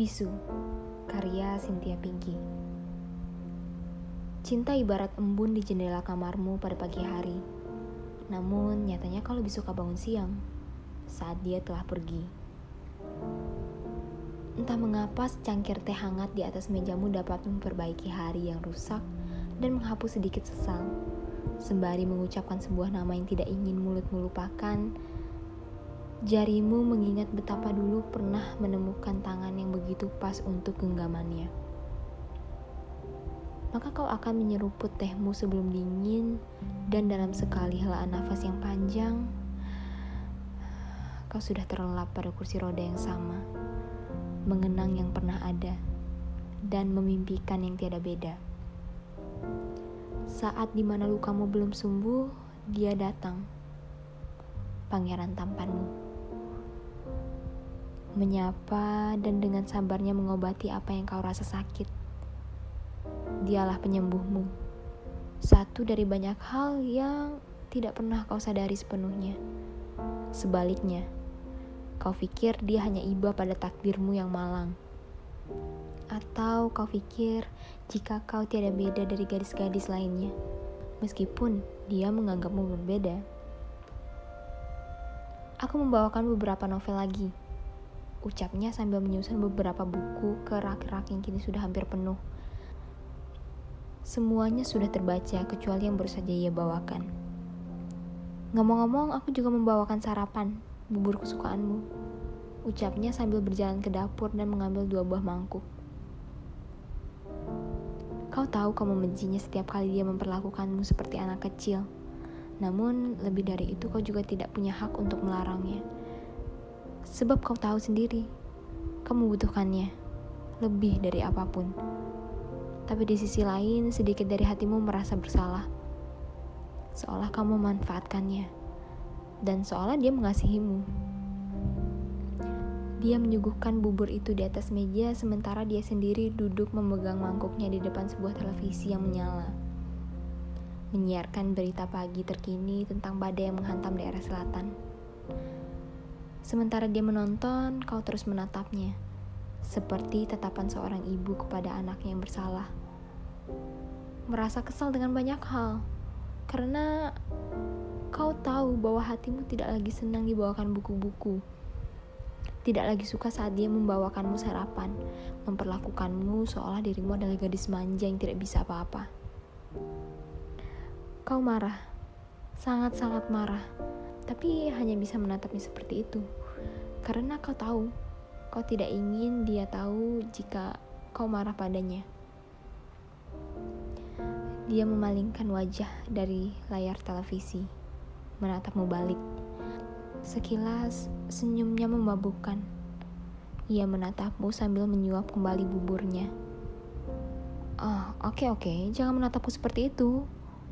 Bisu, karya Cynthia Pinky. Cinta ibarat embun di jendela kamarmu pada pagi hari. Namun nyatanya kau lebih suka bangun siang saat dia telah pergi. Entah mengapa secangkir teh hangat di atas mejamu dapat memperbaiki hari yang rusak dan menghapus sedikit sesal. Sembari mengucapkan sebuah nama yang tidak ingin mulutmu lupakan, Jarimu mengingat betapa dulu pernah menemukan tangan yang begitu pas untuk genggamannya. Maka kau akan menyeruput tehmu sebelum dingin dan dalam sekali helaan nafas yang panjang, kau sudah terlelap pada kursi roda yang sama, mengenang yang pernah ada, dan memimpikan yang tiada beda. Saat di mana lukamu belum sembuh, dia datang, pangeran tampanmu menyapa dan dengan sabarnya mengobati apa yang kau rasa sakit. Dialah penyembuhmu. Satu dari banyak hal yang tidak pernah kau sadari sepenuhnya. Sebaliknya, kau pikir dia hanya iba pada takdirmu yang malang. Atau kau pikir jika kau tiada beda dari gadis-gadis lainnya, meskipun dia menganggapmu berbeda. Aku membawakan beberapa novel lagi ucapnya sambil menyusun beberapa buku ke rak-rak yang kini sudah hampir penuh. Semuanya sudah terbaca kecuali yang baru saja ia bawakan. Ngomong-ngomong, aku juga membawakan sarapan, bubur kesukaanmu. Ucapnya sambil berjalan ke dapur dan mengambil dua buah mangkuk. Kau tahu kau membencinya setiap kali dia memperlakukanmu seperti anak kecil. Namun, lebih dari itu kau juga tidak punya hak untuk melarangnya. Sebab kau tahu sendiri, kamu membutuhkannya lebih dari apa pun. Tapi di sisi lain, sedikit dari hatimu merasa bersalah. Seolah kamu memanfaatkannya. Dan seolah dia mengasihimu. Dia menyuguhkan bubur itu di atas meja sementara dia sendiri duduk memegang mangkuknya di depan sebuah televisi yang menyala. Menyiarkan berita pagi terkini tentang badai yang menghantam daerah selatan. Sementara dia menonton, kau terus menatapnya, seperti tatapan seorang ibu kepada anaknya yang bersalah. Merasa kesal dengan banyak hal, karena kau tahu bahwa hatimu tidak lagi senang dibawakan buku-buku. Tidak lagi suka saat dia membawakanmu sarapan, memperlakukanmu seolah dirimu adalah gadis manja yang tidak bisa apa-apa. Kau marah, sangat-sangat marah tapi hanya bisa menatapnya seperti itu. Karena kau tahu, kau tidak ingin dia tahu jika kau marah padanya. Dia memalingkan wajah dari layar televisi, menatapmu balik. Sekilas senyumnya memabukkan. Ia menatapmu sambil menyuap kembali buburnya. Oh, oke okay, oke, okay. jangan menatapku seperti itu.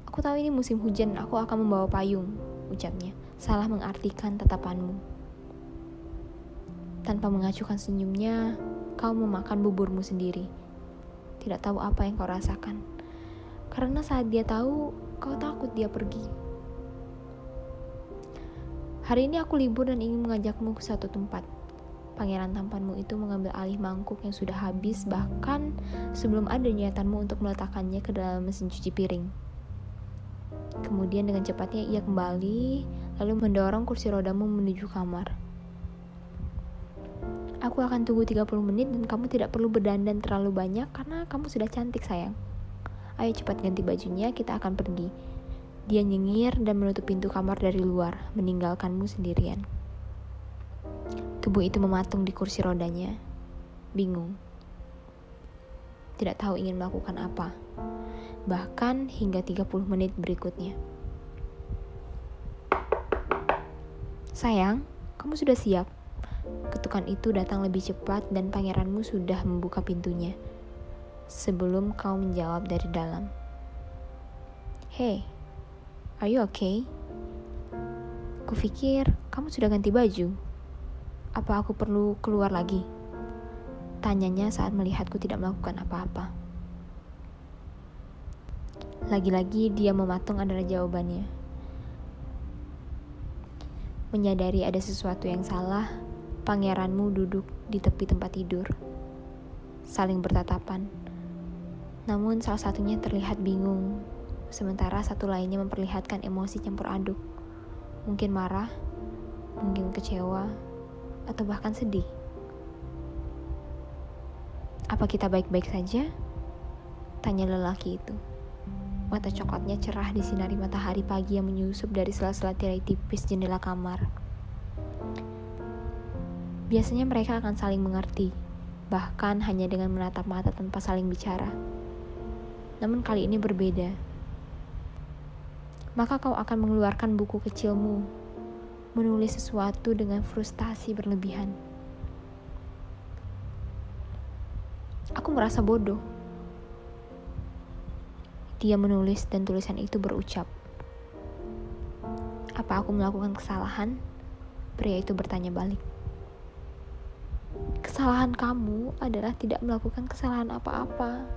Aku tahu ini musim hujan, aku akan membawa payung, ucapnya salah mengartikan tatapanmu. Tanpa mengacukan senyumnya, kau memakan buburmu sendiri. Tidak tahu apa yang kau rasakan. Karena saat dia tahu, kau takut dia pergi. Hari ini aku libur dan ingin mengajakmu ke satu tempat. Pangeran tampanmu itu mengambil alih mangkuk yang sudah habis bahkan sebelum ada niatanmu untuk meletakkannya ke dalam mesin cuci piring. Kemudian dengan cepatnya ia kembali lalu mendorong kursi rodamu menuju kamar. Aku akan tunggu 30 menit dan kamu tidak perlu berdandan terlalu banyak karena kamu sudah cantik sayang. Ayo cepat ganti bajunya, kita akan pergi. Dia nyengir dan menutup pintu kamar dari luar, meninggalkanmu sendirian. Tubuh itu mematung di kursi rodanya, bingung. Tidak tahu ingin melakukan apa. Bahkan hingga 30 menit berikutnya. Sayang, kamu sudah siap? Ketukan itu datang lebih cepat dan pangeranmu sudah membuka pintunya. Sebelum kau menjawab dari dalam. Hey, are you okay? Kupikir kamu sudah ganti baju. Apa aku perlu keluar lagi? Tanyanya saat melihatku tidak melakukan apa-apa. Lagi-lagi dia mematung adalah jawabannya. Menyadari ada sesuatu yang salah, pangeranmu duduk di tepi tempat tidur, saling bertatapan. Namun salah satunya terlihat bingung, sementara satu lainnya memperlihatkan emosi campur aduk. Mungkin marah, mungkin kecewa, atau bahkan sedih. Apa kita baik-baik saja? Tanya lelaki itu. Mata coklatnya cerah di sinari matahari pagi yang menyusup dari sela-sela tirai tipis jendela kamar. Biasanya mereka akan saling mengerti, bahkan hanya dengan menatap mata tanpa saling bicara. Namun kali ini berbeda. Maka kau akan mengeluarkan buku kecilmu, menulis sesuatu dengan frustasi berlebihan. Aku merasa bodoh dia menulis dan tulisan itu berucap, "Apa aku melakukan kesalahan?" Pria itu bertanya balik. Kesalahan kamu adalah tidak melakukan kesalahan apa-apa.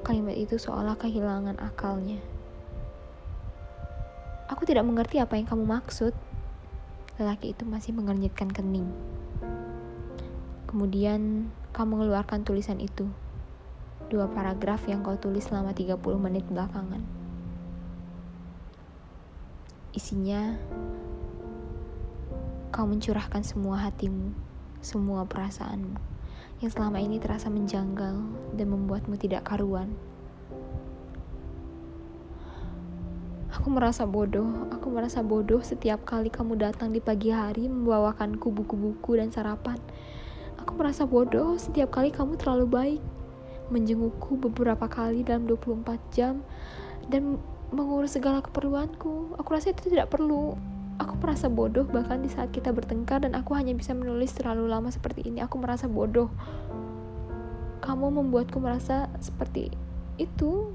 Kalimat itu seolah kehilangan akalnya. Aku tidak mengerti apa yang kamu maksud. Lelaki itu masih mengernyitkan kening. Kemudian kamu mengeluarkan tulisan itu dua paragraf yang kau tulis selama 30 menit belakangan. Isinya, kau mencurahkan semua hatimu, semua perasaanmu, yang selama ini terasa menjanggal dan membuatmu tidak karuan. Aku merasa bodoh, aku merasa bodoh setiap kali kamu datang di pagi hari membawakanku buku-buku dan sarapan. Aku merasa bodoh setiap kali kamu terlalu baik menjengukku beberapa kali dalam 24 jam dan mengurus segala keperluanku. Aku rasa itu tidak perlu. Aku merasa bodoh bahkan di saat kita bertengkar dan aku hanya bisa menulis terlalu lama seperti ini. Aku merasa bodoh. Kamu membuatku merasa seperti itu.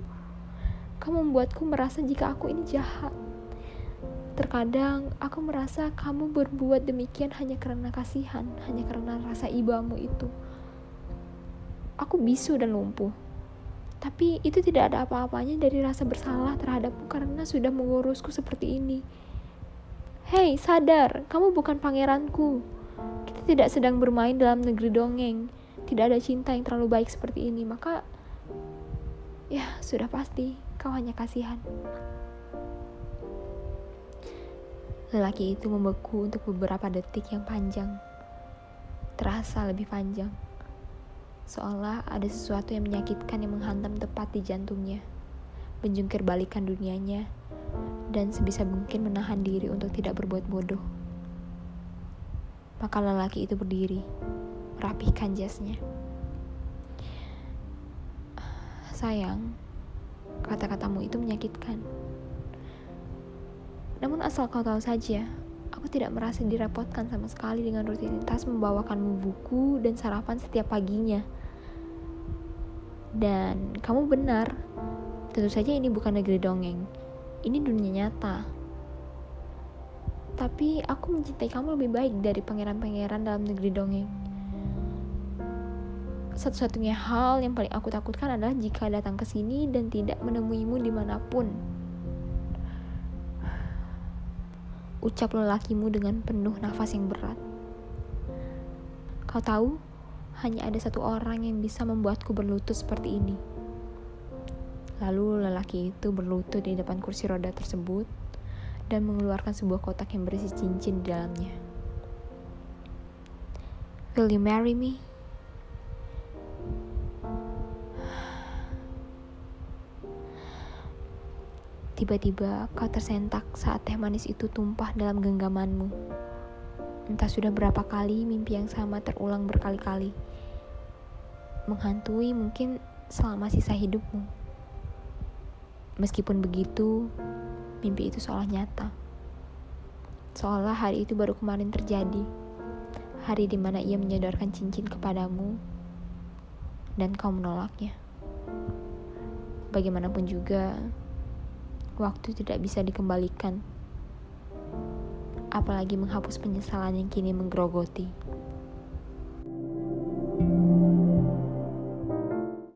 Kamu membuatku merasa jika aku ini jahat. Terkadang aku merasa kamu berbuat demikian hanya karena kasihan, hanya karena rasa ibamu itu aku bisu dan lumpuh. Tapi itu tidak ada apa-apanya dari rasa bersalah terhadapmu karena sudah mengurusku seperti ini. Hei, sadar, kamu bukan pangeranku. Kita tidak sedang bermain dalam negeri dongeng. Tidak ada cinta yang terlalu baik seperti ini, maka ya sudah pasti kau hanya kasihan. Lelaki itu membeku untuk beberapa detik yang panjang. Terasa lebih panjang seolah ada sesuatu yang menyakitkan yang menghantam tepat di jantungnya, menjungkir balikan dunianya, dan sebisa mungkin menahan diri untuk tidak berbuat bodoh. Maka lelaki itu berdiri, merapihkan jasnya. Sayang, kata-katamu itu menyakitkan. Namun asal kau tahu saja, aku tidak merasa direpotkan sama sekali dengan rutinitas membawakanmu buku dan sarapan setiap paginya. Dan kamu benar, tentu saja ini bukan negeri dongeng. Ini dunia nyata. Tapi aku mencintai kamu lebih baik dari pangeran-pangeran dalam negeri dongeng. Satu-satunya hal yang paling aku takutkan adalah jika datang ke sini dan tidak menemuimu di mana pun. Ucap lelakimu dengan penuh nafas yang berat. Kau tahu, hanya ada satu orang yang bisa membuatku berlutut seperti ini. Lalu lelaki itu berlutut di depan kursi roda tersebut dan mengeluarkan sebuah kotak yang berisi cincin di dalamnya. Will you marry me? Tiba-tiba kau tersentak saat teh manis itu tumpah dalam genggamanmu. Entah sudah berapa kali mimpi yang sama terulang berkali-kali. Menghantui mungkin selama sisa hidupmu. Meskipun begitu, mimpi itu seolah nyata. Seolah hari itu baru kemarin terjadi. Hari di mana ia menyodorkan cincin kepadamu dan kau menolaknya. Bagaimanapun juga, waktu tidak bisa dikembalikan apalagi menghapus penyesalan yang kini menggerogoti.